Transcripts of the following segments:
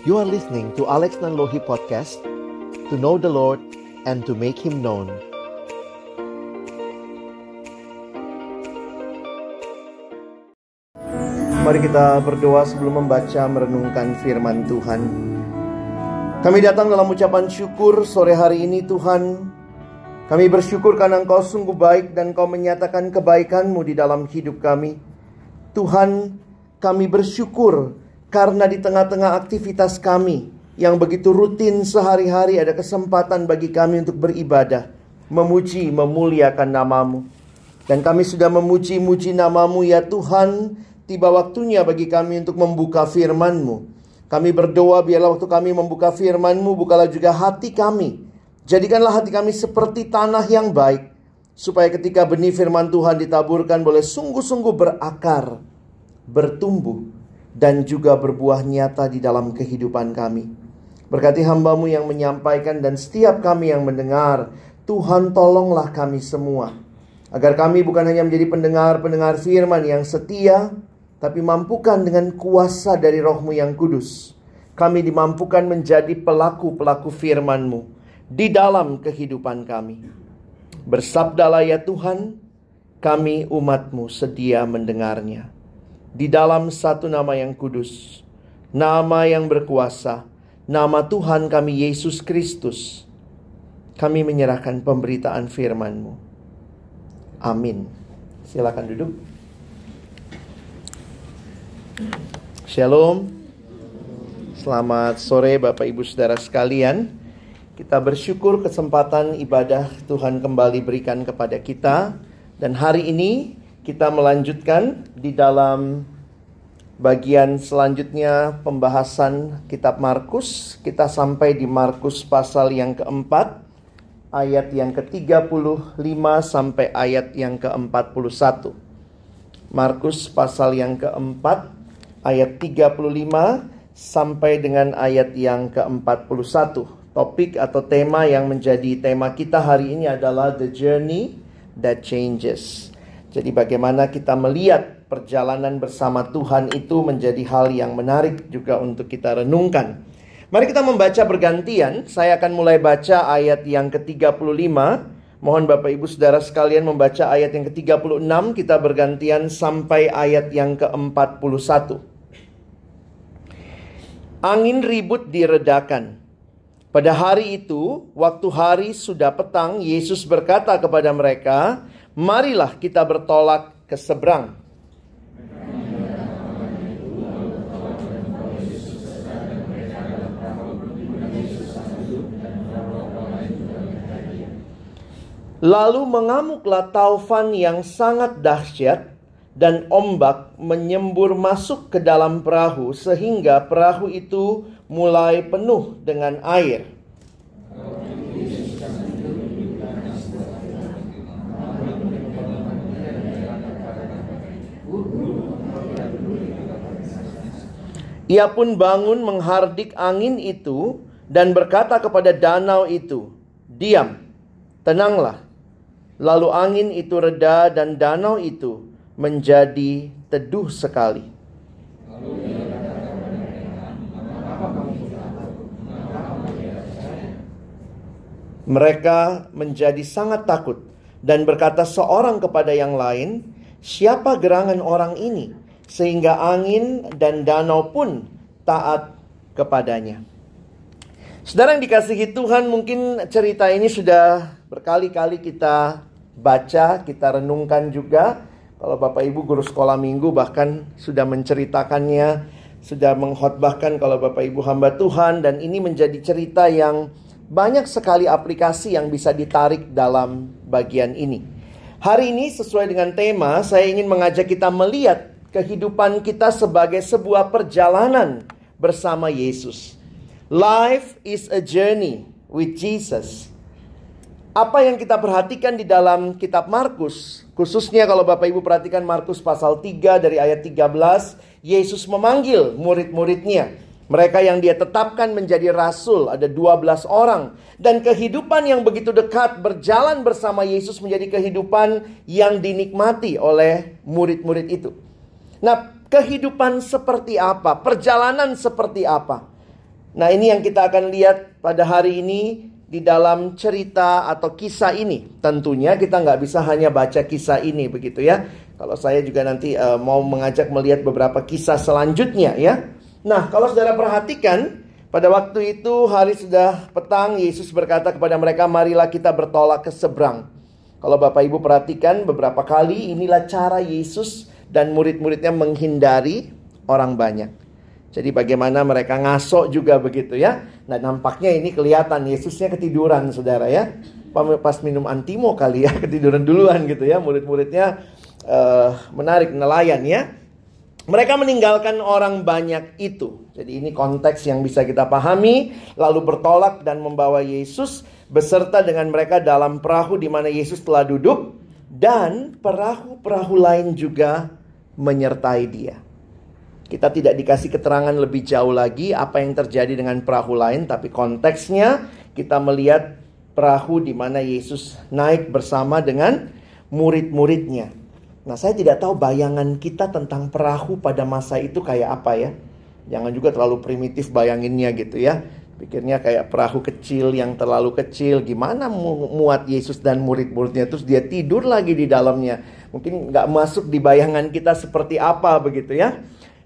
You are listening to Alex Nanlohi Podcast To know the Lord and to make Him known. Mari kita berdoa sebelum membaca merenungkan firman Tuhan. Kami datang dalam ucapan syukur sore hari ini Tuhan. Kami bersyukur karena Engkau sungguh baik dan Engkau menyatakan kebaikan-Mu di dalam hidup kami. Tuhan kami bersyukur karena di tengah-tengah aktivitas kami yang begitu rutin sehari-hari ada kesempatan bagi kami untuk beribadah, memuji, memuliakan namamu. Dan kami sudah memuji-muji namamu ya Tuhan, tiba waktunya bagi kami untuk membuka firman-Mu. Kami berdoa biarlah waktu kami membuka firman-Mu, bukalah juga hati kami. Jadikanlah hati kami seperti tanah yang baik, supaya ketika benih firman Tuhan ditaburkan boleh sungguh-sungguh berakar, bertumbuh, dan juga berbuah nyata di dalam kehidupan kami. Berkati hambamu yang menyampaikan dan setiap kami yang mendengar, Tuhan tolonglah kami semua. Agar kami bukan hanya menjadi pendengar-pendengar firman yang setia, tapi mampukan dengan kuasa dari rohmu yang kudus. Kami dimampukan menjadi pelaku-pelaku firmanmu di dalam kehidupan kami. Bersabdalah ya Tuhan, kami umatmu sedia mendengarnya di dalam satu nama yang kudus, nama yang berkuasa, nama Tuhan kami Yesus Kristus. Kami menyerahkan pemberitaan firman-Mu. Amin. Silakan duduk. Shalom. Selamat sore Bapak Ibu Saudara sekalian. Kita bersyukur kesempatan ibadah Tuhan kembali berikan kepada kita dan hari ini kita melanjutkan di dalam bagian selanjutnya pembahasan kitab Markus. Kita sampai di Markus pasal yang keempat, ayat yang ke-35 sampai ayat yang ke-41. Markus pasal yang keempat, ayat 35 sampai dengan ayat yang ke-41. Topik atau tema yang menjadi tema kita hari ini adalah The Journey That Changes. Jadi bagaimana kita melihat perjalanan bersama Tuhan itu menjadi hal yang menarik juga untuk kita renungkan. Mari kita membaca bergantian. Saya akan mulai baca ayat yang ke-35. Mohon Bapak Ibu Saudara sekalian membaca ayat yang ke-36. Kita bergantian sampai ayat yang ke-41. Angin ribut diredakan. Pada hari itu, waktu hari sudah petang, Yesus berkata kepada mereka, marilah kita bertolak ke seberang. Lalu mengamuklah taufan yang sangat dahsyat dan ombak menyembur masuk ke dalam perahu sehingga perahu itu mulai penuh dengan air. Ia pun bangun menghardik angin itu dan berkata kepada danau itu, "Diam, tenanglah." Lalu angin itu reda dan danau itu menjadi teduh sekali. Mereka menjadi sangat takut dan berkata seorang kepada yang lain, "Siapa gerangan orang ini?" Sehingga angin dan danau pun taat kepadanya. Saudara yang dikasihi Tuhan, mungkin cerita ini sudah berkali-kali kita baca, kita renungkan juga. Kalau Bapak Ibu guru sekolah minggu bahkan sudah menceritakannya, sudah mengkhotbahkan kalau Bapak Ibu hamba Tuhan dan ini menjadi cerita yang banyak sekali aplikasi yang bisa ditarik dalam bagian ini. Hari ini sesuai dengan tema, saya ingin mengajak kita melihat kehidupan kita sebagai sebuah perjalanan bersama Yesus. Life is a journey with Jesus. Apa yang kita perhatikan di dalam kitab Markus, khususnya kalau Bapak Ibu perhatikan Markus pasal 3 dari ayat 13, Yesus memanggil murid-muridnya. Mereka yang dia tetapkan menjadi rasul, ada 12 orang. Dan kehidupan yang begitu dekat berjalan bersama Yesus menjadi kehidupan yang dinikmati oleh murid-murid itu. Nah, kehidupan seperti apa? Perjalanan seperti apa? Nah, ini yang kita akan lihat pada hari ini di dalam cerita atau kisah ini. Tentunya kita nggak bisa hanya baca kisah ini begitu ya. Kalau saya juga nanti uh, mau mengajak melihat beberapa kisah selanjutnya ya. Nah, kalau saudara perhatikan pada waktu itu hari sudah petang Yesus berkata kepada mereka, "Marilah kita bertolak ke seberang." Kalau Bapak Ibu perhatikan beberapa kali inilah cara Yesus dan murid-muridnya menghindari orang banyak. Jadi bagaimana mereka ngasok juga begitu ya. Nah nampaknya ini kelihatan Yesusnya ketiduran saudara ya. Pas minum antimo kali ya ketiduran duluan gitu ya. Murid-muridnya uh, menarik nelayan ya. Mereka meninggalkan orang banyak itu. Jadi ini konteks yang bisa kita pahami. Lalu bertolak dan membawa Yesus beserta dengan mereka dalam perahu di mana Yesus telah duduk. Dan perahu-perahu lain juga menyertai dia. Kita tidak dikasih keterangan lebih jauh lagi apa yang terjadi dengan perahu lain, tapi konteksnya kita melihat perahu di mana Yesus naik bersama dengan murid-muridnya. Nah, saya tidak tahu bayangan kita tentang perahu pada masa itu kayak apa ya. Jangan juga terlalu primitif bayanginnya gitu ya. Pikirnya kayak perahu kecil yang terlalu kecil. Gimana muat Yesus dan murid-muridnya terus dia tidur lagi di dalamnya. Mungkin nggak masuk di bayangan kita seperti apa begitu ya.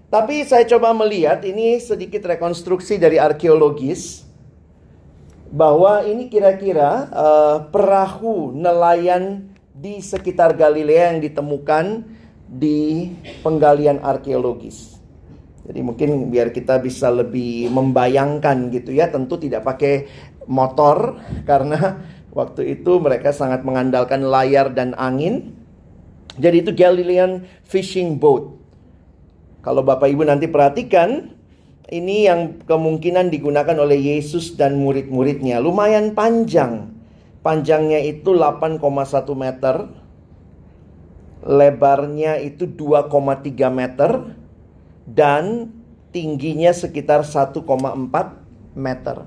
Tapi saya coba melihat ini sedikit rekonstruksi dari arkeologis bahwa ini kira-kira uh, perahu nelayan di sekitar Galilea yang ditemukan di penggalian arkeologis. Jadi mungkin biar kita bisa lebih membayangkan gitu ya, tentu tidak pakai motor karena waktu itu mereka sangat mengandalkan layar dan angin. Jadi itu Galilean fishing boat. Kalau Bapak Ibu nanti perhatikan, ini yang kemungkinan digunakan oleh Yesus dan murid-muridnya. Lumayan panjang. Panjangnya itu 8,1 meter. Lebarnya itu 2,3 meter. Dan tingginya sekitar 1,4 meter.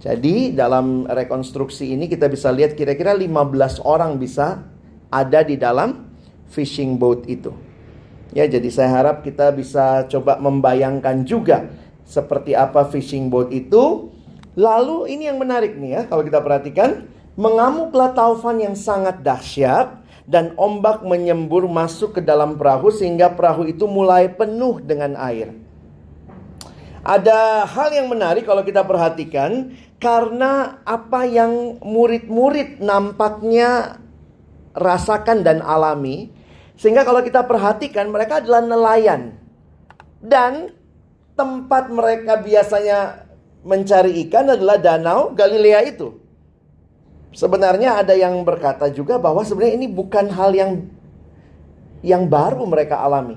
Jadi dalam rekonstruksi ini kita bisa lihat kira-kira 15 orang bisa ada di dalam fishing boat itu. Ya, jadi saya harap kita bisa coba membayangkan juga seperti apa fishing boat itu. Lalu ini yang menarik nih ya, kalau kita perhatikan, mengamuklah taufan yang sangat dahsyat dan ombak menyembur masuk ke dalam perahu sehingga perahu itu mulai penuh dengan air. Ada hal yang menarik kalau kita perhatikan karena apa yang murid-murid nampaknya rasakan dan alami sehingga kalau kita perhatikan mereka adalah nelayan. Dan tempat mereka biasanya mencari ikan adalah danau Galilea itu. Sebenarnya ada yang berkata juga bahwa sebenarnya ini bukan hal yang yang baru mereka alami.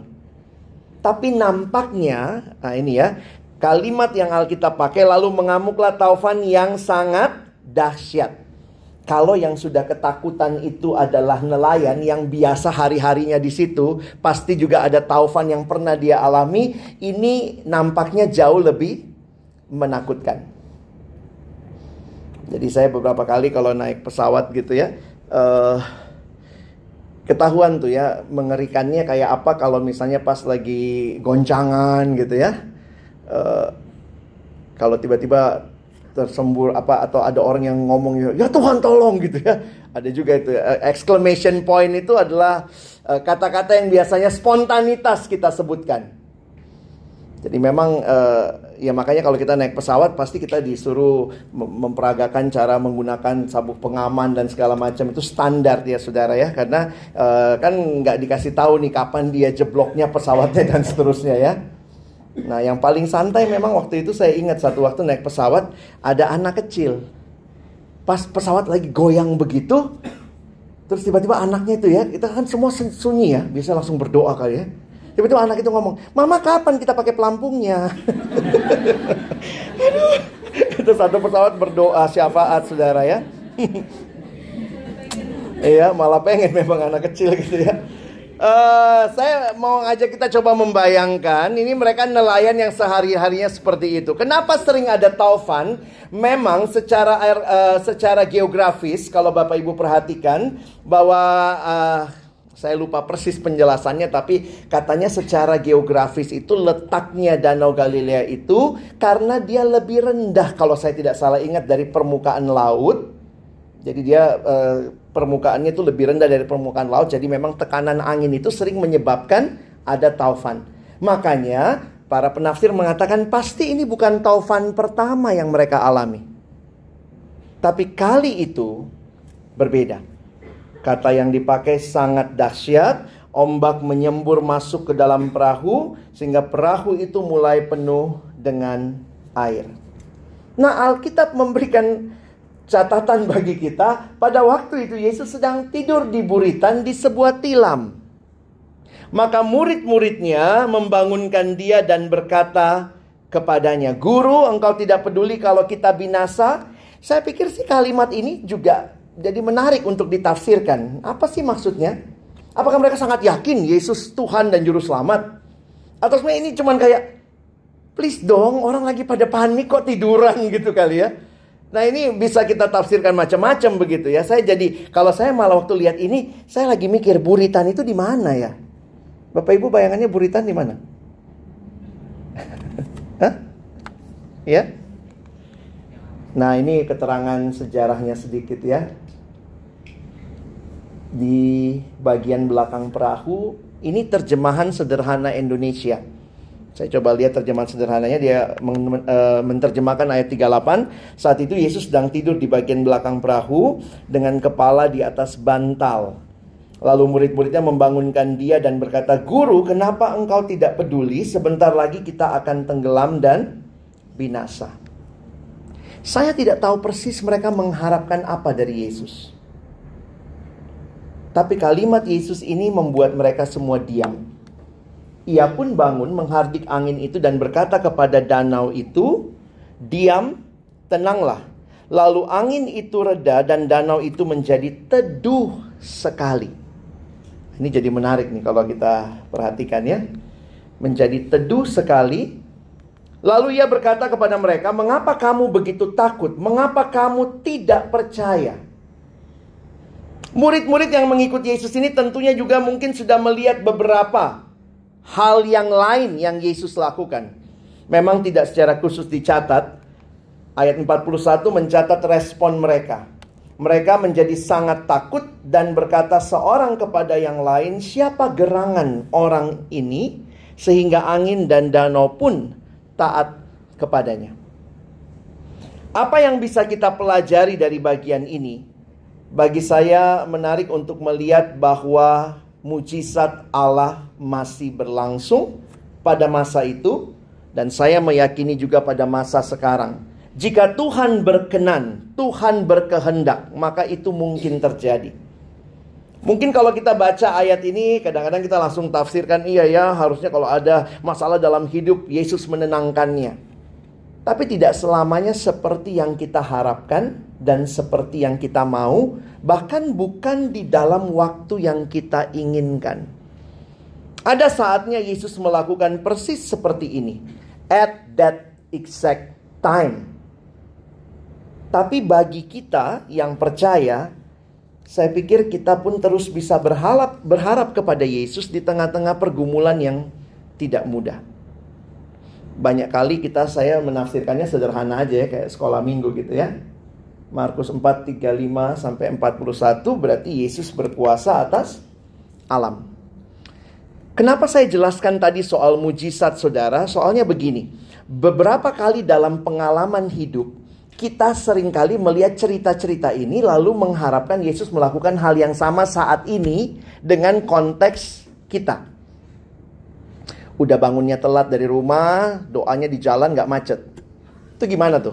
Tapi nampaknya, nah ini ya, kalimat yang Alkitab pakai lalu mengamuklah taufan yang sangat dahsyat. Kalau yang sudah ketakutan itu adalah nelayan yang biasa hari-harinya di situ, pasti juga ada taufan yang pernah dia alami. Ini nampaknya jauh lebih menakutkan. Jadi saya beberapa kali kalau naik pesawat gitu ya, uh, ketahuan tuh ya mengerikannya kayak apa kalau misalnya pas lagi goncangan gitu ya. Uh, kalau tiba-tiba tersembur apa atau ada orang yang ngomong ya Tuhan tolong gitu ya. Ada juga itu uh, exclamation point itu adalah eh, kata-kata yang biasanya spontanitas kita sebutkan. Jadi memang uh, ya makanya kalau kita naik pesawat pasti kita disuruh memperagakan cara menggunakan sabuk pengaman dan segala macam. Itu standar ya saudara ya. Karena kan nggak dikasih tahu nih kapan dia jebloknya pesawatnya dan seterusnya ya Nah, yang paling santai memang waktu itu saya ingat satu waktu naik pesawat ada anak kecil. Pas pesawat lagi goyang begitu, terus tiba-tiba anaknya itu ya, kita kan semua sunyi ya, bisa langsung berdoa kali ya. Tiba-tiba anak itu ngomong, "Mama kapan kita pakai pelampungnya?" Aduh. Itu satu pesawat berdoa syafaat saudara ya. Iya, malah pengen memang anak kecil gitu ya. Uh, saya mau ngajak kita coba membayangkan ini mereka nelayan yang sehari-harinya seperti itu. Kenapa sering ada taufan? Memang secara uh, secara geografis kalau Bapak Ibu perhatikan bahwa uh, Saya lupa persis penjelasannya tapi katanya secara geografis itu letaknya Danau Galilea itu karena dia lebih rendah kalau saya tidak salah ingat dari permukaan laut. Jadi dia eh, permukaannya itu lebih rendah dari permukaan laut. Jadi memang tekanan angin itu sering menyebabkan ada taufan. Makanya para penafsir mengatakan pasti ini bukan taufan pertama yang mereka alami. Tapi kali itu berbeda. Kata yang dipakai sangat dahsyat, ombak menyembur masuk ke dalam perahu sehingga perahu itu mulai penuh dengan air. Nah, Alkitab memberikan catatan bagi kita pada waktu itu Yesus sedang tidur di buritan di sebuah tilam. Maka murid-muridnya membangunkan dia dan berkata kepadanya, "Guru, engkau tidak peduli kalau kita binasa?" Saya pikir sih kalimat ini juga jadi menarik untuk ditafsirkan. Apa sih maksudnya? Apakah mereka sangat yakin Yesus Tuhan dan Juru Selamat? Atau sebenarnya ini cuman kayak, please dong orang lagi pada panik kok tiduran gitu kali ya. Nah ini bisa kita tafsirkan macam-macam begitu ya. Saya jadi, kalau saya malah waktu lihat ini, saya lagi mikir buritan itu di mana ya? Bapak Ibu bayangannya buritan di mana? Hah? Ya? Nah ini keterangan sejarahnya sedikit ya di bagian belakang perahu ini terjemahan sederhana Indonesia. Saya coba lihat terjemahan sederhananya dia e, menerjemahkan ayat 38. Saat itu Yesus sedang tidur di bagian belakang perahu dengan kepala di atas bantal. Lalu murid-muridnya membangunkan dia dan berkata, "Guru, kenapa engkau tidak peduli? Sebentar lagi kita akan tenggelam dan binasa." Saya tidak tahu persis mereka mengharapkan apa dari Yesus. Tapi kalimat Yesus ini membuat mereka semua diam. Ia pun bangun menghardik angin itu dan berkata kepada danau itu, "Diam, tenanglah." Lalu angin itu reda dan danau itu menjadi teduh sekali. Ini jadi menarik nih kalau kita perhatikan ya. Menjadi teduh sekali. Lalu ia berkata kepada mereka, "Mengapa kamu begitu takut? Mengapa kamu tidak percaya?" Murid-murid yang mengikuti Yesus ini tentunya juga mungkin sudah melihat beberapa hal yang lain yang Yesus lakukan. Memang tidak secara khusus dicatat. Ayat 41 mencatat respon mereka. Mereka menjadi sangat takut dan berkata seorang kepada yang lain, "Siapa gerangan orang ini sehingga angin dan danau pun taat kepadanya?" Apa yang bisa kita pelajari dari bagian ini? bagi saya menarik untuk melihat bahwa mujizat Allah masih berlangsung pada masa itu dan saya meyakini juga pada masa sekarang. Jika Tuhan berkenan, Tuhan berkehendak, maka itu mungkin terjadi. Mungkin kalau kita baca ayat ini, kadang-kadang kita langsung tafsirkan, iya ya, harusnya kalau ada masalah dalam hidup, Yesus menenangkannya. Tapi tidak selamanya seperti yang kita harapkan dan seperti yang kita mau, bahkan bukan di dalam waktu yang kita inginkan. Ada saatnya Yesus melakukan persis seperti ini, at that exact time. Tapi bagi kita yang percaya, saya pikir kita pun terus bisa berharap berharap kepada Yesus di tengah-tengah pergumulan yang tidak mudah banyak kali kita saya menafsirkannya sederhana aja ya kayak sekolah minggu gitu ya. Markus 4 35 sampai 41 berarti Yesus berkuasa atas alam. Kenapa saya jelaskan tadi soal mujizat Saudara? Soalnya begini. Beberapa kali dalam pengalaman hidup kita sering kali melihat cerita-cerita ini lalu mengharapkan Yesus melakukan hal yang sama saat ini dengan konteks kita. Udah bangunnya telat dari rumah, doanya di jalan gak macet. Itu gimana tuh?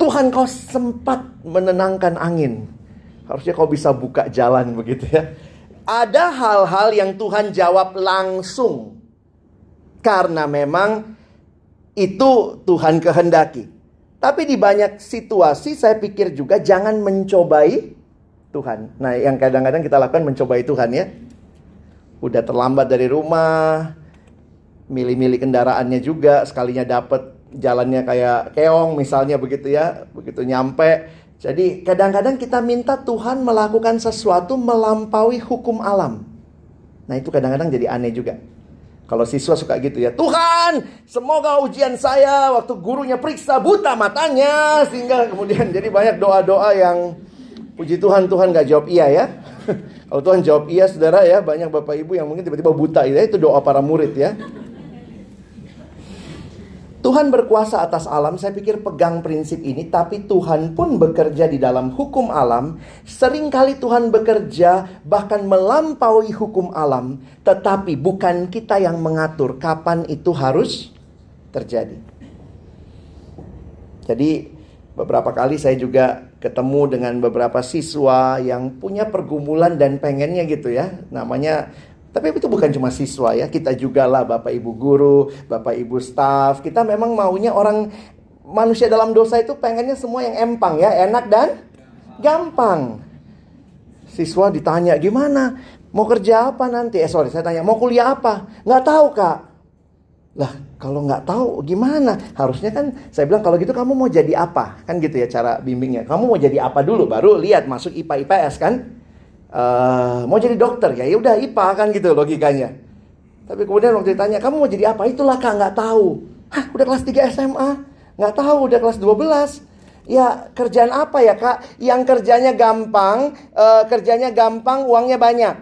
Tuhan kau sempat menenangkan angin. Harusnya kau bisa buka jalan begitu ya. Ada hal-hal yang Tuhan jawab langsung. Karena memang itu Tuhan kehendaki. Tapi di banyak situasi saya pikir juga jangan mencobai Tuhan. Nah yang kadang-kadang kita lakukan mencobai Tuhan ya udah terlambat dari rumah, milih-milih kendaraannya juga, sekalinya dapet jalannya kayak keong misalnya begitu ya, begitu nyampe Jadi kadang-kadang kita minta Tuhan melakukan sesuatu melampaui hukum alam. Nah itu kadang-kadang jadi aneh juga. Kalau siswa suka gitu ya, Tuhan, semoga ujian saya waktu gurunya periksa buta matanya sehingga kemudian jadi banyak doa-doa yang puji Tuhan Tuhan gak jawab iya ya. Kalau Tuhan jawab iya, saudara ya, banyak bapak ibu yang mungkin tiba-tiba buta ya, itu doa para murid ya. Tuhan berkuasa atas alam, saya pikir pegang prinsip ini, tapi Tuhan pun bekerja di dalam hukum alam. Seringkali Tuhan bekerja bahkan melampaui hukum alam, tetapi bukan kita yang mengatur kapan itu harus terjadi. Jadi beberapa kali saya juga ketemu dengan beberapa siswa yang punya pergumulan dan pengennya gitu ya. Namanya tapi itu bukan cuma siswa ya, kita juga lah Bapak Ibu guru, Bapak Ibu staff. Kita memang maunya orang manusia dalam dosa itu pengennya semua yang empang ya, enak dan gampang. Siswa ditanya gimana, mau kerja apa nanti? Eh sorry, saya tanya mau kuliah apa? Nggak tahu kak. Lah kalau nggak tahu gimana? Harusnya kan saya bilang kalau gitu kamu mau jadi apa? Kan gitu ya cara bimbingnya. Kamu mau jadi apa dulu baru lihat masuk IPA IPS kan? uh, mau jadi dokter ya, ya udah IPA kan gitu logikanya. Tapi kemudian waktu ditanya, kamu mau jadi apa? Itulah kak nggak tahu. Hah, udah kelas 3 SMA? Nggak tahu, udah kelas 12. Ya kerjaan apa ya kak? Yang kerjanya gampang, uh, kerjanya gampang, uangnya banyak.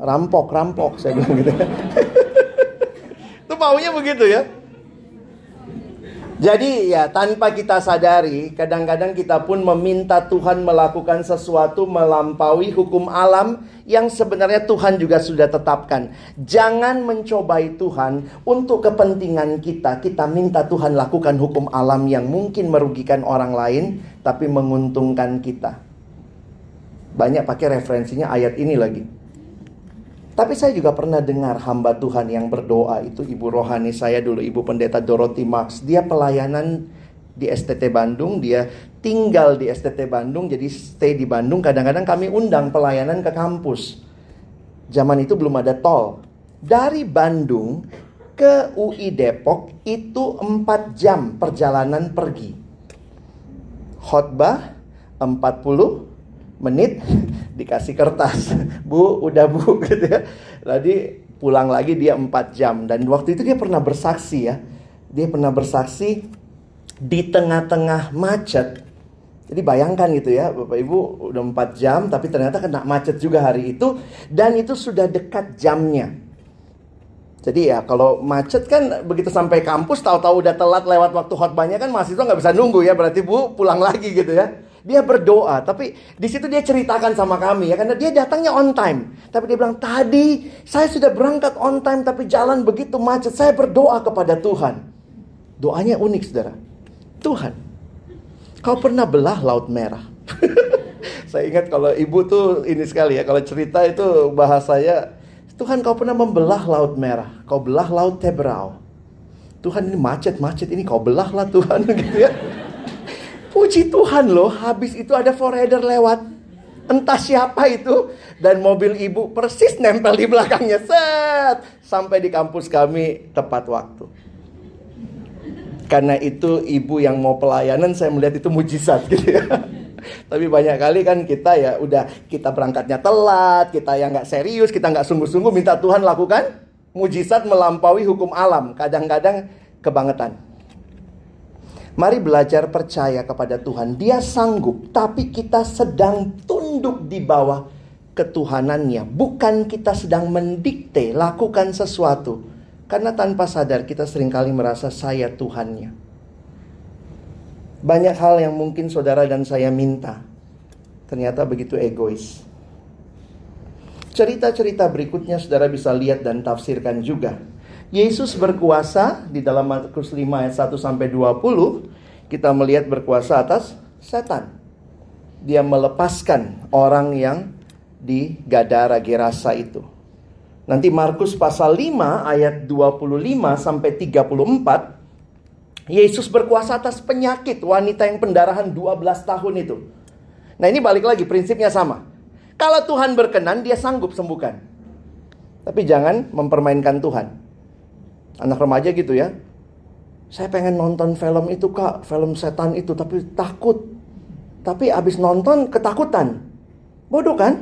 Rampok, rampok, saya bilang gitu. Maunya begitu ya. Jadi ya tanpa kita sadari kadang-kadang kita pun meminta Tuhan melakukan sesuatu melampaui hukum alam yang sebenarnya Tuhan juga sudah tetapkan. Jangan mencobai Tuhan untuk kepentingan kita. Kita minta Tuhan lakukan hukum alam yang mungkin merugikan orang lain tapi menguntungkan kita. Banyak pakai referensinya ayat ini lagi. Tapi saya juga pernah dengar hamba Tuhan yang berdoa itu ibu rohani saya dulu, ibu pendeta Dorothy Max. Dia pelayanan di STT Bandung, dia tinggal di STT Bandung, jadi stay di Bandung. Kadang-kadang kami undang pelayanan ke kampus. Zaman itu belum ada tol. Dari Bandung ke UI Depok itu 4 jam perjalanan pergi. Khotbah 40 menit dikasih kertas. Bu, udah bu gitu ya. Tadi pulang lagi dia 4 jam dan waktu itu dia pernah bersaksi ya. Dia pernah bersaksi di tengah-tengah macet. Jadi bayangkan gitu ya, Bapak Ibu udah 4 jam tapi ternyata kena macet juga hari itu dan itu sudah dekat jamnya. Jadi ya kalau macet kan begitu sampai kampus tahu-tahu udah telat lewat waktu khotbahnya kan mahasiswa nggak bisa nunggu ya berarti Bu pulang lagi gitu ya. Dia berdoa, tapi di situ dia ceritakan sama kami ya karena dia datangnya on time. Tapi dia bilang, "Tadi saya sudah berangkat on time tapi jalan begitu macet. Saya berdoa kepada Tuhan." Doanya unik, Saudara. Tuhan, kau pernah belah laut merah? saya ingat kalau ibu tuh ini sekali ya, kalau cerita itu bahasanya Tuhan kau pernah membelah laut merah, kau belah laut Tebrau. Tuhan ini macet-macet ini kau belah lah Tuhan gitu ya. Puji Tuhan loh, habis itu ada forader lewat. Entah siapa itu. Dan mobil ibu persis nempel di belakangnya. Set. Sampai di kampus kami tepat waktu. Karena itu ibu yang mau pelayanan saya melihat itu mujizat gitu ya. Tapi banyak kali kan kita ya udah kita berangkatnya telat, kita yang nggak serius, kita nggak sungguh-sungguh minta Tuhan lakukan mujizat melampaui hukum alam. Kadang-kadang kebangetan. Mari belajar percaya kepada Tuhan. Dia sanggup, tapi kita sedang tunduk di bawah ketuhanannya. Bukan kita sedang mendikte lakukan sesuatu. Karena tanpa sadar kita sering kali merasa saya Tuhannya. Banyak hal yang mungkin saudara dan saya minta. Ternyata begitu egois. Cerita-cerita berikutnya saudara bisa lihat dan tafsirkan juga. Yesus berkuasa di dalam Markus 5 ayat 1 sampai 20 kita melihat berkuasa atas setan. Dia melepaskan orang yang di Gadara Gerasa itu. Nanti Markus pasal 5 ayat 25 sampai 34 Yesus berkuasa atas penyakit wanita yang pendarahan 12 tahun itu. Nah, ini balik lagi prinsipnya sama. Kalau Tuhan berkenan, dia sanggup sembuhkan. Tapi jangan mempermainkan Tuhan. Anak remaja gitu ya. Saya pengen nonton film itu kak, film setan itu, tapi takut. Tapi abis nonton ketakutan. Bodoh kan?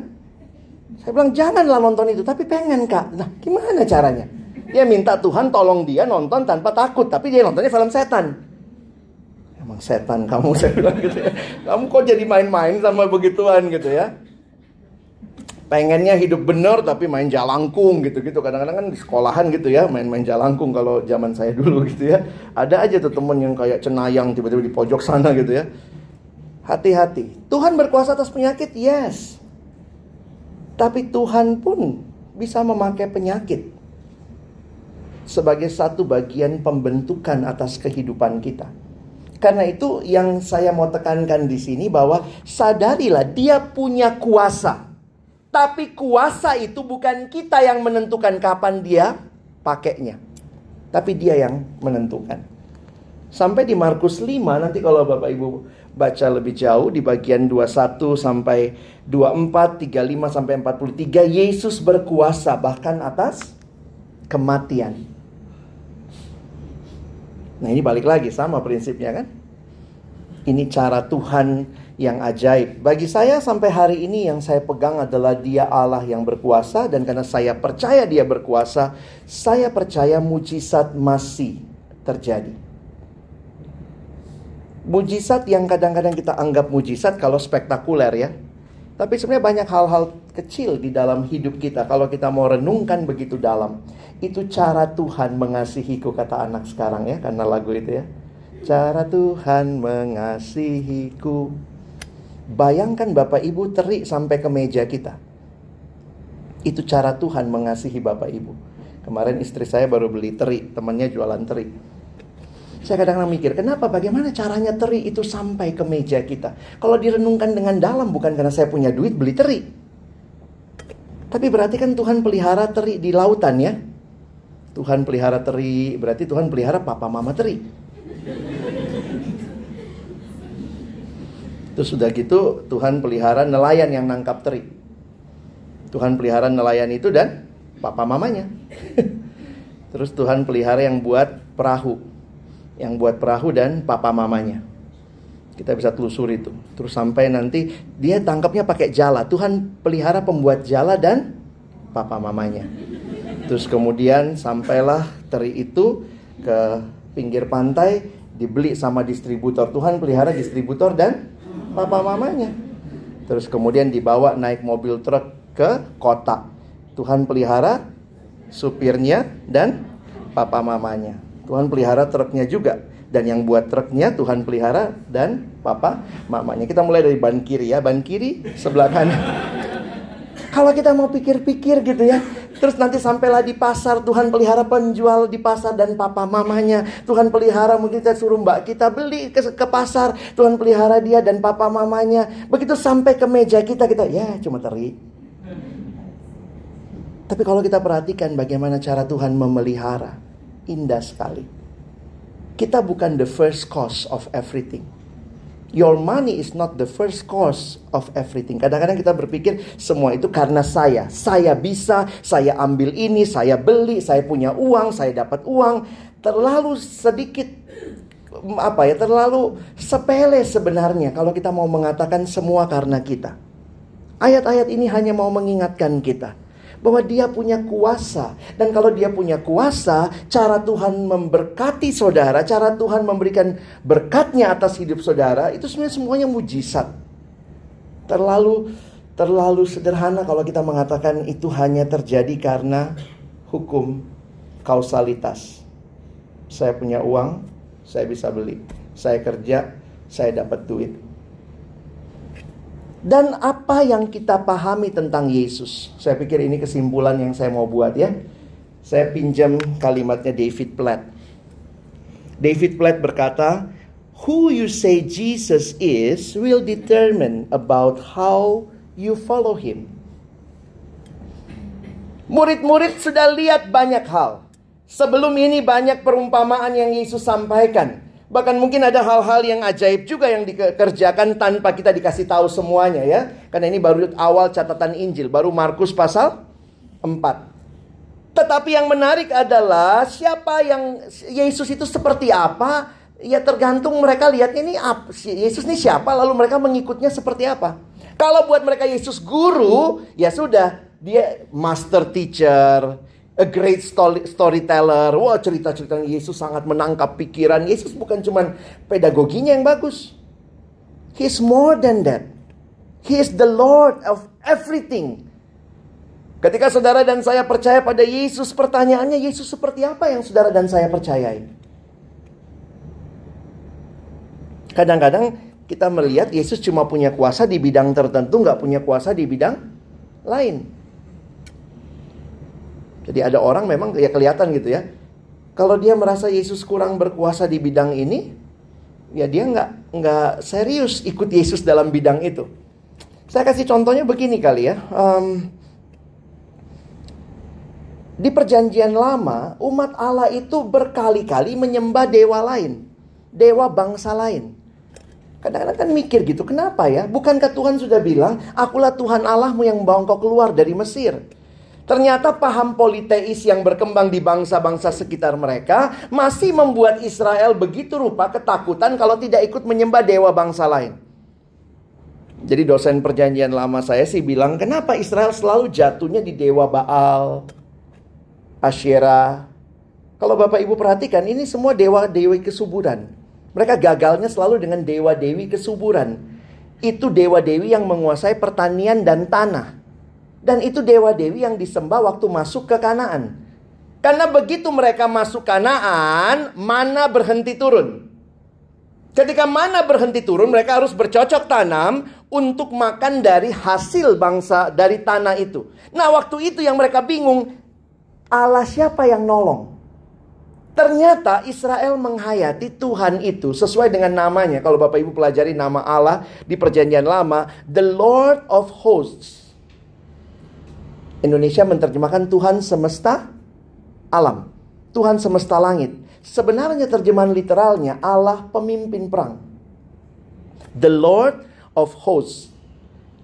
Saya bilang janganlah nonton itu, tapi pengen kak. Nah gimana caranya? Dia minta Tuhan tolong dia nonton tanpa takut, tapi dia nontonnya film setan. Emang setan kamu saya bilang gitu ya. Kamu kok jadi main-main sama begituan gitu ya? Pengennya hidup benar tapi main jalangkung gitu-gitu. Kadang-kadang kan di sekolahan gitu ya main-main jalangkung kalau zaman saya dulu gitu ya. Ada aja tuh temen yang kayak cenayang tiba-tiba di pojok sana gitu ya. Hati-hati. Tuhan berkuasa atas penyakit? Yes. Tapi Tuhan pun bisa memakai penyakit sebagai satu bagian pembentukan atas kehidupan kita. Karena itu yang saya mau tekankan di sini bahwa sadarilah dia punya kuasa tapi kuasa itu bukan kita yang menentukan kapan dia pakainya. Tapi dia yang menentukan. Sampai di Markus 5 nanti kalau Bapak Ibu baca lebih jauh di bagian 21 sampai 24, 35 sampai 43 Yesus berkuasa bahkan atas kematian. Nah, ini balik lagi sama prinsipnya kan? Ini cara Tuhan yang ajaib. Bagi saya sampai hari ini yang saya pegang adalah dia Allah yang berkuasa dan karena saya percaya dia berkuasa, saya percaya mujizat masih terjadi. Mujizat yang kadang-kadang kita anggap mujizat kalau spektakuler ya. Tapi sebenarnya banyak hal-hal kecil di dalam hidup kita kalau kita mau renungkan begitu dalam. Itu cara Tuhan mengasihiku kata anak sekarang ya karena lagu itu ya. Cara Tuhan mengasihiku Bayangkan Bapak Ibu terik sampai ke meja kita. Itu cara Tuhan mengasihi Bapak Ibu. Kemarin istri saya baru beli teri, temannya jualan teri. Saya kadang-kadang mikir, kenapa bagaimana caranya teri itu sampai ke meja kita? Kalau direnungkan dengan dalam bukan karena saya punya duit beli teri. Tapi berarti kan Tuhan pelihara teri di lautan ya. Tuhan pelihara teri, berarti Tuhan pelihara papa mama teri. Terus sudah gitu Tuhan pelihara nelayan yang nangkap teri. Tuhan pelihara nelayan itu dan papa mamanya. Terus Tuhan pelihara yang buat perahu. Yang buat perahu dan papa mamanya. Kita bisa telusuri itu. Terus sampai nanti dia tangkapnya pakai jala. Tuhan pelihara pembuat jala dan papa mamanya. Terus kemudian sampailah teri itu ke pinggir pantai dibeli sama distributor. Tuhan pelihara distributor dan papa mamanya. Terus kemudian dibawa naik mobil truk ke kota. Tuhan pelihara supirnya dan papa mamanya. Tuhan pelihara truknya juga. Dan yang buat truknya Tuhan pelihara dan papa mamanya. Kita mulai dari ban kiri ya. Ban kiri sebelah kanan. Kalau kita mau pikir-pikir gitu ya, terus nanti sampailah di pasar, Tuhan pelihara penjual di pasar dan papa mamanya. Tuhan pelihara mungkin kita suruh mbak kita beli ke, ke pasar, Tuhan pelihara dia dan papa mamanya. Begitu sampai ke meja kita, kita ya cuma teri. Tapi kalau kita perhatikan bagaimana cara Tuhan memelihara, indah sekali. Kita bukan the first cause of everything. Your money is not the first cause of everything. Kadang-kadang kita berpikir semua itu karena saya. Saya bisa, saya ambil ini, saya beli, saya punya uang, saya dapat uang. Terlalu sedikit apa ya, terlalu sepele sebenarnya kalau kita mau mengatakan semua karena kita. Ayat-ayat ini hanya mau mengingatkan kita bahwa dia punya kuasa. Dan kalau dia punya kuasa, cara Tuhan memberkati saudara, cara Tuhan memberikan berkatnya atas hidup saudara, itu sebenarnya semuanya mujizat. Terlalu terlalu sederhana kalau kita mengatakan itu hanya terjadi karena hukum kausalitas. Saya punya uang, saya bisa beli. Saya kerja, saya dapat duit. Dan apa yang kita pahami tentang Yesus? Saya pikir ini kesimpulan yang saya mau buat ya. Saya pinjam kalimatnya David Platt. David Platt berkata, Who you say Jesus is will determine about how you follow him. Murid-murid sudah lihat banyak hal. Sebelum ini banyak perumpamaan yang Yesus sampaikan. Bahkan mungkin ada hal-hal yang ajaib juga yang dikerjakan tanpa kita dikasih tahu semuanya ya. Karena ini baru awal catatan Injil, baru Markus pasal 4. Tetapi yang menarik adalah siapa yang Yesus itu seperti apa, Ya tergantung mereka lihat ini Yesus ini siapa lalu mereka mengikutnya seperti apa. Kalau buat mereka Yesus guru, ya sudah, dia master teacher, a great storyteller. Wah, cerita-cerita Yesus sangat menangkap pikiran. Yesus bukan cuma pedagoginya yang bagus. He is more than that. He is the Lord of everything. Ketika saudara dan saya percaya pada Yesus, pertanyaannya Yesus seperti apa yang saudara dan saya percayai? Kadang-kadang kita melihat Yesus cuma punya kuasa di bidang tertentu, nggak punya kuasa di bidang lain. Jadi ada orang memang ya kelihatan gitu ya. Kalau dia merasa Yesus kurang berkuasa di bidang ini, ya dia nggak nggak serius ikut Yesus dalam bidang itu. Saya kasih contohnya begini kali ya. Um, di perjanjian lama, umat Allah itu berkali-kali menyembah dewa lain. Dewa bangsa lain. Kadang-kadang kan mikir gitu, kenapa ya? Bukankah Tuhan sudah bilang, akulah Tuhan Allahmu yang membawa engkau keluar dari Mesir. Ternyata paham politeis yang berkembang di bangsa-bangsa sekitar mereka masih membuat Israel begitu rupa ketakutan kalau tidak ikut menyembah dewa bangsa lain. Jadi dosen perjanjian lama saya sih bilang, kenapa Israel selalu jatuhnya di dewa Baal, Asyera. Kalau Bapak Ibu perhatikan, ini semua dewa-dewi kesuburan. Mereka gagalnya selalu dengan dewa-dewi kesuburan. Itu dewa-dewi yang menguasai pertanian dan tanah. Dan itu dewa-dewi yang disembah waktu masuk ke Kanaan. Karena begitu mereka masuk Kanaan, mana berhenti turun. Ketika mana berhenti turun, mereka harus bercocok tanam untuk makan dari hasil bangsa dari tanah itu. Nah, waktu itu yang mereka bingung, Allah siapa yang nolong? Ternyata Israel menghayati Tuhan itu sesuai dengan namanya. Kalau Bapak Ibu pelajari nama Allah di Perjanjian Lama, the Lord of Hosts. Indonesia menerjemahkan Tuhan semesta alam, Tuhan semesta langit. Sebenarnya terjemahan literalnya Allah pemimpin perang. The Lord of Hosts.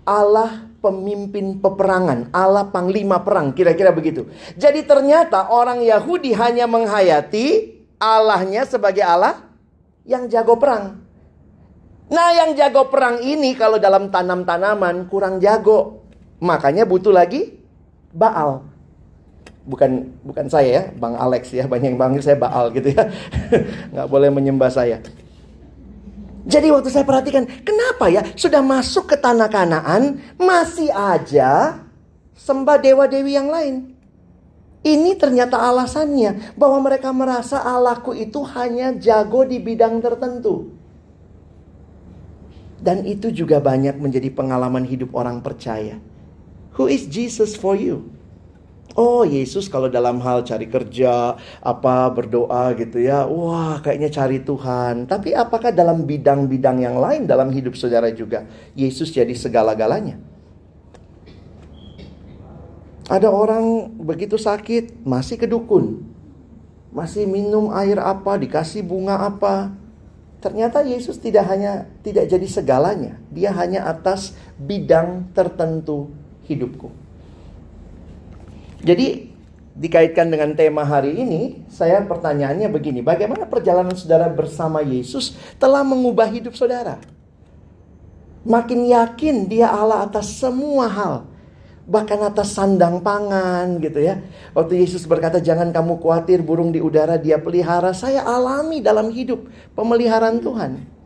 Allah pemimpin peperangan, Allah panglima perang, kira-kira begitu. Jadi ternyata orang Yahudi hanya menghayati Allahnya sebagai Allah yang jago perang. Nah, yang jago perang ini kalau dalam tanam-tanaman kurang jago. Makanya butuh lagi Baal. Bukan bukan saya ya, Bang Alex ya, banyak yang panggil saya Baal gitu ya. Nggak boleh menyembah saya. Jadi waktu saya perhatikan, kenapa ya sudah masuk ke tanah Kanaan masih aja sembah dewa-dewi yang lain. Ini ternyata alasannya bahwa mereka merasa Allahku itu hanya jago di bidang tertentu. Dan itu juga banyak menjadi pengalaman hidup orang percaya. Who is Jesus for you? Oh Yesus kalau dalam hal cari kerja, apa berdoa gitu ya, wah kayaknya cari Tuhan. Tapi apakah dalam bidang-bidang yang lain dalam hidup saudara juga Yesus jadi segala-galanya? Ada orang begitu sakit masih ke dukun, masih minum air apa, dikasih bunga apa. Ternyata Yesus tidak hanya tidak jadi segalanya, dia hanya atas bidang tertentu hidupku. Jadi dikaitkan dengan tema hari ini, saya pertanyaannya begini, bagaimana perjalanan saudara bersama Yesus telah mengubah hidup saudara? Makin yakin dia Allah atas semua hal. Bahkan atas sandang pangan gitu ya. Waktu Yesus berkata jangan kamu khawatir burung di udara dia pelihara. Saya alami dalam hidup pemeliharaan Tuhan.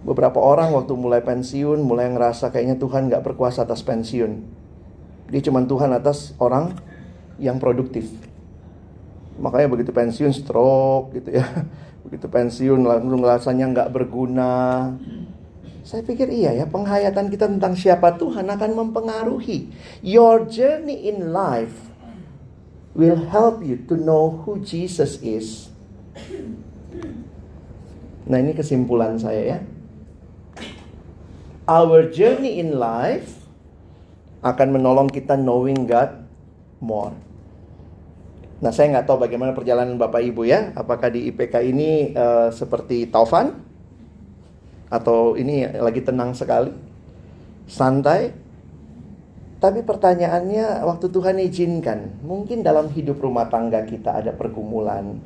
Beberapa orang waktu mulai pensiun mulai ngerasa kayaknya Tuhan gak berkuasa atas pensiun. Dia cuma Tuhan atas orang yang produktif. Makanya begitu pensiun stroke gitu ya. Begitu pensiun langsung rasanya nggak berguna. Saya pikir iya ya, penghayatan kita tentang siapa Tuhan akan mempengaruhi. Your journey in life will help you to know who Jesus is. Nah ini kesimpulan saya ya. Our journey in life akan menolong kita knowing God more. Nah, saya nggak tahu bagaimana perjalanan Bapak Ibu ya. Apakah di IPK ini uh, seperti Taufan atau ini lagi tenang sekali, santai. Tapi pertanyaannya, waktu Tuhan izinkan, mungkin dalam hidup rumah tangga kita ada pergumulan,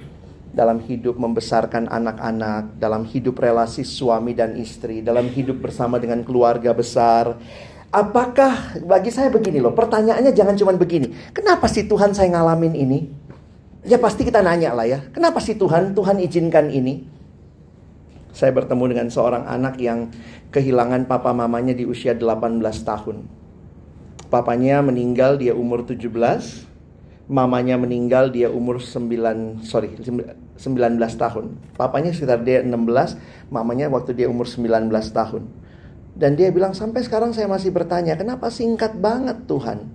dalam hidup membesarkan anak-anak, dalam hidup relasi suami dan istri, dalam hidup bersama dengan keluarga besar. Apakah bagi saya begini loh, pertanyaannya jangan cuma begini. Kenapa sih Tuhan saya ngalamin ini? Ya pasti kita nanya lah ya. Kenapa sih Tuhan, Tuhan izinkan ini? Saya bertemu dengan seorang anak yang kehilangan papa mamanya di usia 18 tahun. Papanya meninggal dia umur 17, mamanya meninggal dia umur 9 sorry 19 tahun. Papanya sekitar dia 16, mamanya waktu dia umur 19 tahun. Dan dia bilang sampai sekarang saya masih bertanya, kenapa singkat banget Tuhan?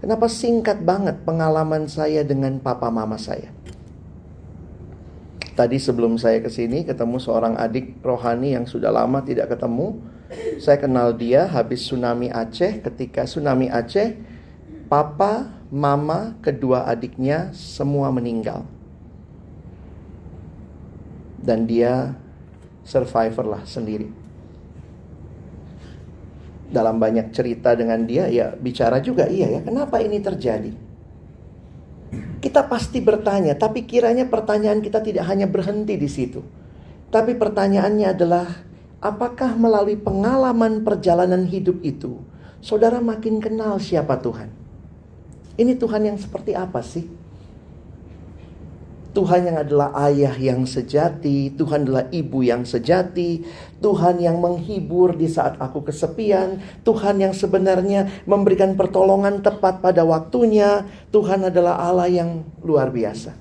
Kenapa singkat banget pengalaman saya dengan papa mama saya? Tadi sebelum saya ke sini ketemu seorang adik rohani yang sudah lama tidak ketemu. Saya kenal dia habis tsunami Aceh. Ketika tsunami Aceh, papa, mama, kedua adiknya semua meninggal. Dan dia survivor lah sendiri. Dalam banyak cerita dengan dia, ya bicara juga iya ya, kenapa ini terjadi? Kita pasti bertanya, tapi kiranya pertanyaan kita tidak hanya berhenti di situ. Tapi pertanyaannya adalah, apakah melalui pengalaman perjalanan hidup itu, saudara makin kenal siapa Tuhan? Ini Tuhan yang seperti apa sih? Tuhan yang adalah ayah yang sejati, Tuhan adalah ibu yang sejati, Tuhan yang menghibur di saat aku kesepian, Tuhan yang sebenarnya memberikan pertolongan tepat pada waktunya, Tuhan adalah Allah yang luar biasa.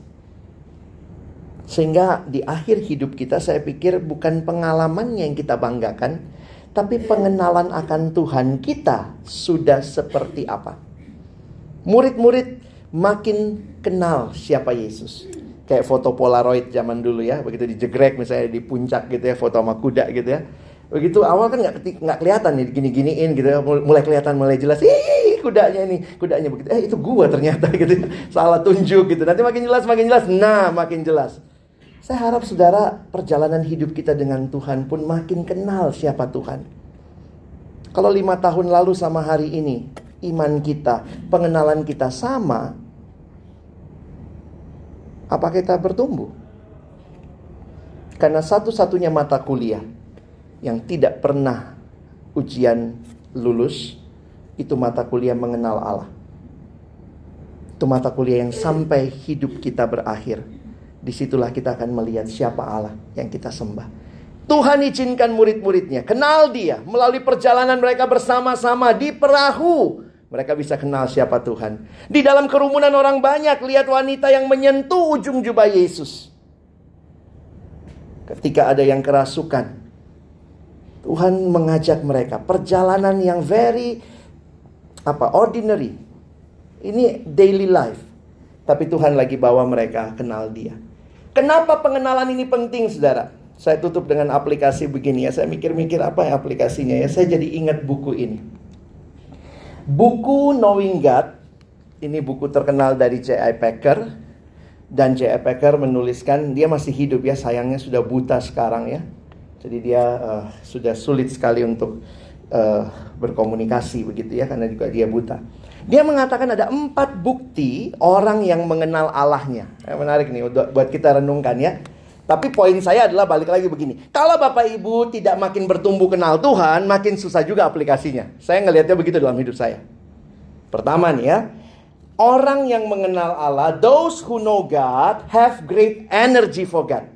Sehingga di akhir hidup kita saya pikir bukan pengalamannya yang kita banggakan, tapi pengenalan akan Tuhan kita sudah seperti apa. Murid-murid makin kenal siapa Yesus kayak foto polaroid zaman dulu ya begitu dijegrek misalnya di puncak gitu ya foto sama kuda gitu ya. Begitu awal kan nggak nggak kelihatan nih gini giniin gitu ya mulai kelihatan mulai jelas ih kudanya ini kudanya begitu. Eh itu gua ternyata gitu ya. salah tunjuk gitu. Nanti makin jelas makin jelas. Nah makin jelas. Saya harap saudara perjalanan hidup kita dengan Tuhan pun makin kenal siapa Tuhan. Kalau lima tahun lalu sama hari ini iman kita pengenalan kita sama apa kita bertumbuh? Karena satu-satunya mata kuliah yang tidak pernah ujian lulus itu mata kuliah mengenal Allah. Itu mata kuliah yang sampai hidup kita berakhir. Di situlah kita akan melihat siapa Allah yang kita sembah. Tuhan izinkan murid-muridnya kenal dia melalui perjalanan mereka bersama-sama di perahu mereka bisa kenal siapa Tuhan. Di dalam kerumunan orang banyak lihat wanita yang menyentuh ujung jubah Yesus. Ketika ada yang kerasukan, Tuhan mengajak mereka perjalanan yang very apa ordinary. Ini daily life. Tapi Tuhan lagi bawa mereka kenal dia. Kenapa pengenalan ini penting, Saudara? Saya tutup dengan aplikasi begini ya. Saya mikir-mikir apa ya aplikasinya ya. Saya jadi ingat buku ini. Buku Knowing God, ini buku terkenal dari J.I. Packer. Dan J.I. Packer menuliskan, dia masih hidup ya, sayangnya sudah buta sekarang ya. Jadi dia uh, sudah sulit sekali untuk uh, berkomunikasi begitu ya, karena juga dia buta. Dia mengatakan ada empat bukti orang yang mengenal Allahnya. Ya, menarik nih buat kita renungkan ya. Tapi poin saya adalah balik lagi begini. Kalau Bapak Ibu tidak makin bertumbuh kenal Tuhan, makin susah juga aplikasinya. Saya ngelihatnya begitu dalam hidup saya. Pertama nih ya. Orang yang mengenal Allah, those who know God have great energy for God.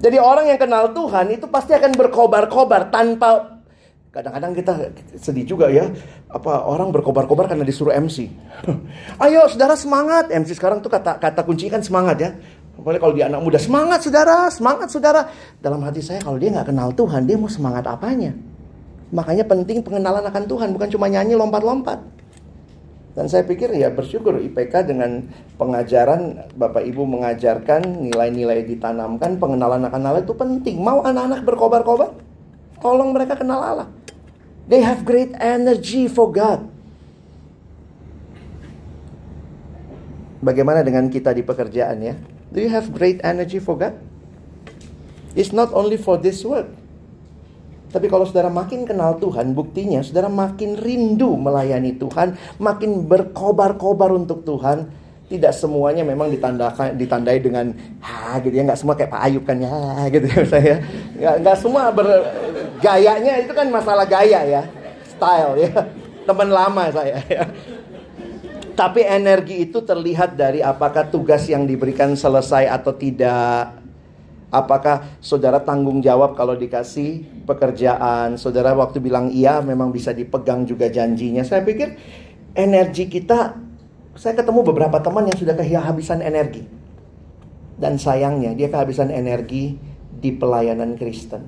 Jadi orang yang kenal Tuhan itu pasti akan berkobar-kobar tanpa kadang-kadang kita sedih juga ya. Apa orang berkobar-kobar karena disuruh MC. Ayo saudara semangat. MC sekarang tuh kata kata kunci kan semangat ya. Apalagi kalau dia anak muda, semangat saudara, semangat saudara. Dalam hati saya kalau dia nggak kenal Tuhan, dia mau semangat apanya? Makanya penting pengenalan akan Tuhan, bukan cuma nyanyi lompat-lompat. Dan saya pikir ya bersyukur IPK dengan pengajaran Bapak Ibu mengajarkan nilai-nilai ditanamkan pengenalan akan Allah itu penting. Mau anak-anak berkobar-kobar? Tolong mereka kenal Allah. They have great energy for God. Bagaimana dengan kita di pekerjaan ya? Do you have great energy for God? It's not only for this work. Tapi kalau saudara makin kenal Tuhan, buktinya saudara makin rindu melayani Tuhan, makin berkobar-kobar untuk Tuhan. Tidak semuanya memang ditandakan ditandai dengan ha gitu ya, nggak semua kayak Pak Ayub kan ya gitu ya saya. Nggak, nggak semua bergayanya itu kan masalah gaya ya, style ya. Teman lama saya ya. Tapi energi itu terlihat dari apakah tugas yang diberikan selesai atau tidak. Apakah saudara tanggung jawab kalau dikasih pekerjaan? Saudara waktu bilang iya memang bisa dipegang juga janjinya. Saya pikir energi kita, saya ketemu beberapa teman yang sudah kehabisan energi. Dan sayangnya dia kehabisan energi di pelayanan Kristen.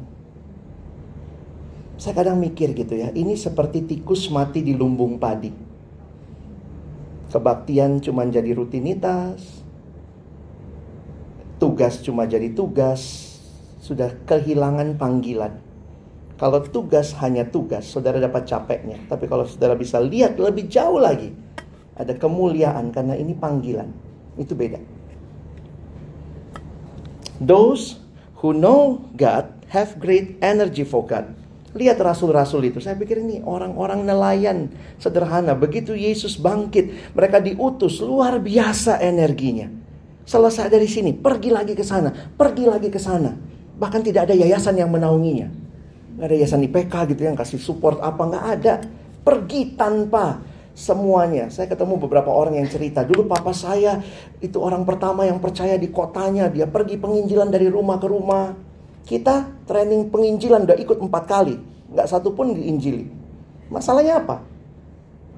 Saya kadang mikir gitu ya, ini seperti tikus mati di lumbung padi. Kebaktian cuma jadi rutinitas, tugas cuma jadi tugas, sudah kehilangan panggilan. Kalau tugas hanya tugas, saudara dapat capeknya. Tapi kalau saudara bisa lihat lebih jauh lagi, ada kemuliaan karena ini panggilan. Itu beda. Those who know God have great energy for God. Lihat rasul-rasul itu. Saya pikir ini orang-orang nelayan sederhana. Begitu Yesus bangkit, mereka diutus luar biasa energinya. Selesai dari sini, pergi lagi ke sana, pergi lagi ke sana. Bahkan tidak ada yayasan yang menaunginya. Gak ada yayasan IPK gitu yang kasih support apa, nggak ada. Pergi tanpa semuanya. Saya ketemu beberapa orang yang cerita, dulu papa saya itu orang pertama yang percaya di kotanya. Dia pergi penginjilan dari rumah ke rumah. Kita training penginjilan udah ikut empat kali. Nggak satu pun diinjili. Masalahnya apa?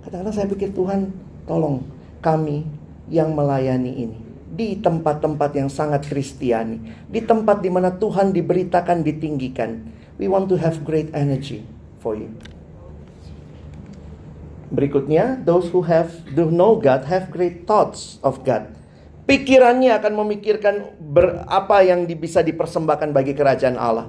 Kadang-kadang saya pikir Tuhan tolong kami yang melayani ini di tempat-tempat yang sangat kristiani, di tempat di mana Tuhan diberitakan, ditinggikan. We want to have great energy for you. Berikutnya, those who have do know God have great thoughts of God. Pikirannya akan memikirkan ber, apa yang bisa dipersembahkan bagi kerajaan Allah.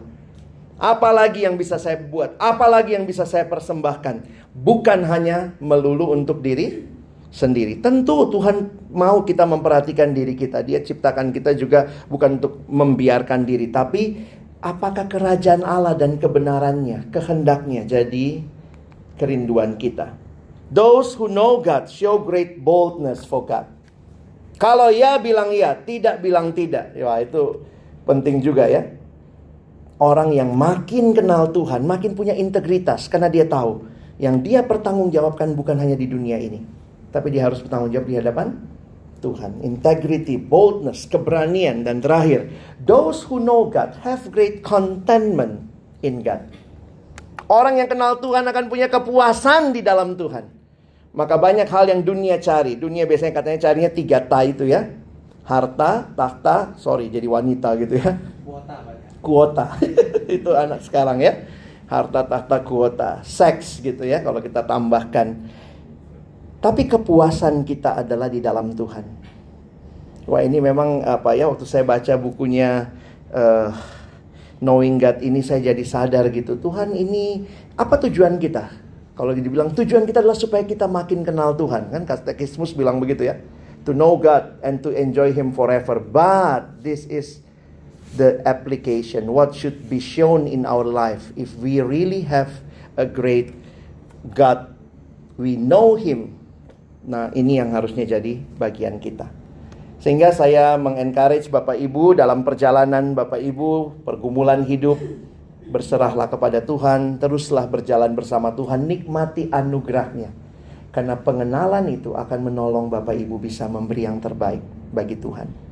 Apalagi yang bisa saya buat, apalagi yang bisa saya persembahkan. Bukan hanya melulu untuk diri sendiri. Tentu Tuhan mau kita memperhatikan diri kita. Dia ciptakan kita juga bukan untuk membiarkan diri, tapi apakah kerajaan Allah dan kebenarannya, kehendaknya jadi kerinduan kita. Those who know God show great boldness for God. Kalau ya bilang ya, tidak bilang tidak. Ya itu penting juga ya. Orang yang makin kenal Tuhan, makin punya integritas karena dia tahu yang dia pertanggungjawabkan bukan hanya di dunia ini, tapi dia harus bertanggung jawab di hadapan Tuhan. Integrity, boldness, keberanian, dan terakhir, those who know God have great contentment in God. Orang yang kenal Tuhan akan punya kepuasan di dalam Tuhan. Maka banyak hal yang dunia cari. Dunia biasanya katanya carinya tiga ta itu ya. Harta, tahta, sorry jadi wanita gitu ya. Kuota. Kuota. itu anak sekarang ya. Harta, tahta, kuota. Seks gitu ya kalau kita tambahkan. Tapi kepuasan kita adalah di dalam Tuhan. Wah ini memang apa ya waktu saya baca bukunya uh, Knowing God ini saya jadi sadar gitu. Tuhan ini apa tujuan kita? Kalau dibilang tujuan kita adalah supaya kita makin kenal Tuhan. Kan Katekismus bilang begitu ya. To know God and to enjoy Him forever. But this is the application. What should be shown in our life. If we really have a great God. We know Him Nah, ini yang harusnya jadi bagian kita. Sehingga saya mengencourage Bapak Ibu dalam perjalanan Bapak Ibu, pergumulan hidup, berserahlah kepada Tuhan, teruslah berjalan bersama Tuhan, nikmati anugerahnya. Karena pengenalan itu akan menolong Bapak Ibu bisa memberi yang terbaik bagi Tuhan.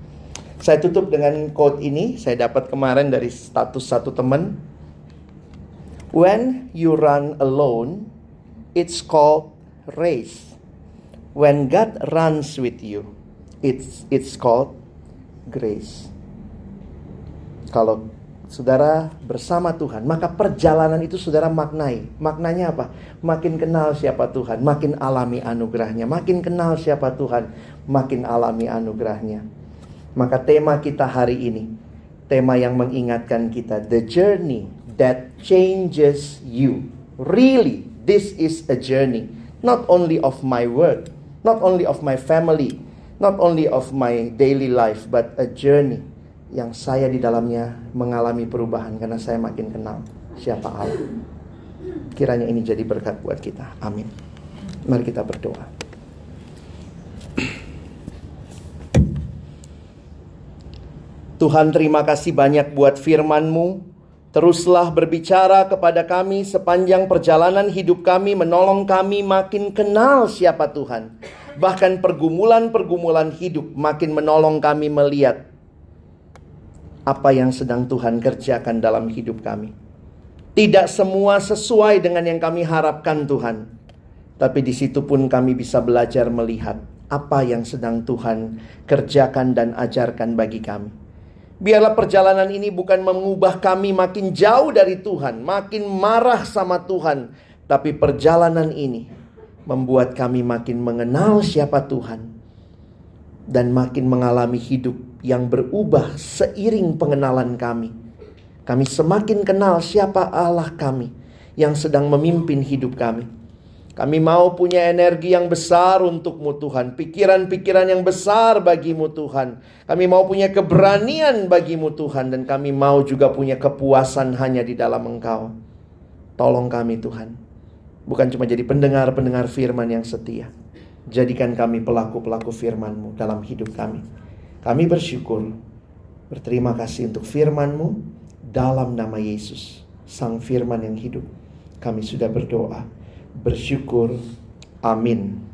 Saya tutup dengan quote ini, saya dapat kemarin dari status satu teman. When you run alone, it's called race. When God runs with you, it's it's called grace. Kalau saudara bersama Tuhan, maka perjalanan itu saudara maknai. Maknanya apa? Makin kenal siapa Tuhan, makin alami anugerahnya. Makin kenal siapa Tuhan, makin alami anugerahnya. Maka tema kita hari ini, tema yang mengingatkan kita, the journey that changes you. Really, this is a journey, not only of my word, Not only of my family, not only of my daily life, but a journey yang saya di dalamnya mengalami perubahan karena saya makin kenal siapa Allah. Kiranya ini jadi berkat buat kita. Amin. Mari kita berdoa. Tuhan terima kasih banyak buat firman-Mu. Teruslah berbicara kepada kami sepanjang perjalanan hidup kami, menolong kami makin kenal siapa Tuhan. Bahkan pergumulan-pergumulan hidup makin menolong kami melihat apa yang sedang Tuhan kerjakan dalam hidup kami. Tidak semua sesuai dengan yang kami harapkan Tuhan. Tapi di situ pun kami bisa belajar melihat apa yang sedang Tuhan kerjakan dan ajarkan bagi kami. Biarlah perjalanan ini bukan mengubah kami makin jauh dari Tuhan, makin marah sama Tuhan, tapi perjalanan ini membuat kami makin mengenal siapa Tuhan dan makin mengalami hidup yang berubah seiring pengenalan kami kami semakin kenal siapa Allah kami yang sedang memimpin hidup kami. Kami mau punya energi yang besar untukmu Tuhan. Pikiran-pikiran yang besar bagimu Tuhan. Kami mau punya keberanian bagimu Tuhan. Dan kami mau juga punya kepuasan hanya di dalam engkau. Tolong kami Tuhan. Bukan cuma jadi pendengar-pendengar firman yang setia. Jadikan kami pelaku-pelaku firman-Mu dalam hidup kami. Kami bersyukur. Berterima kasih untuk firman-Mu dalam nama Yesus, Sang Firman yang hidup. Kami sudah berdoa, bersyukur. Amin.